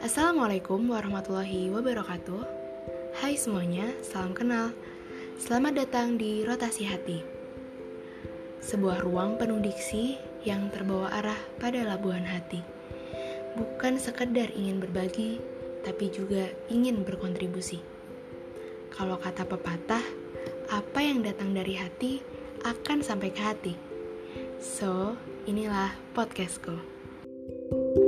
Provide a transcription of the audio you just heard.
Assalamualaikum warahmatullahi wabarakatuh. Hai semuanya, salam kenal. Selamat datang di Rotasi Hati. Sebuah ruang penuh diksi yang terbawa arah pada labuhan hati. Bukan sekedar ingin berbagi, tapi juga ingin berkontribusi. Kalau kata pepatah, apa yang datang dari hati akan sampai ke hati. So, inilah podcastku. thank you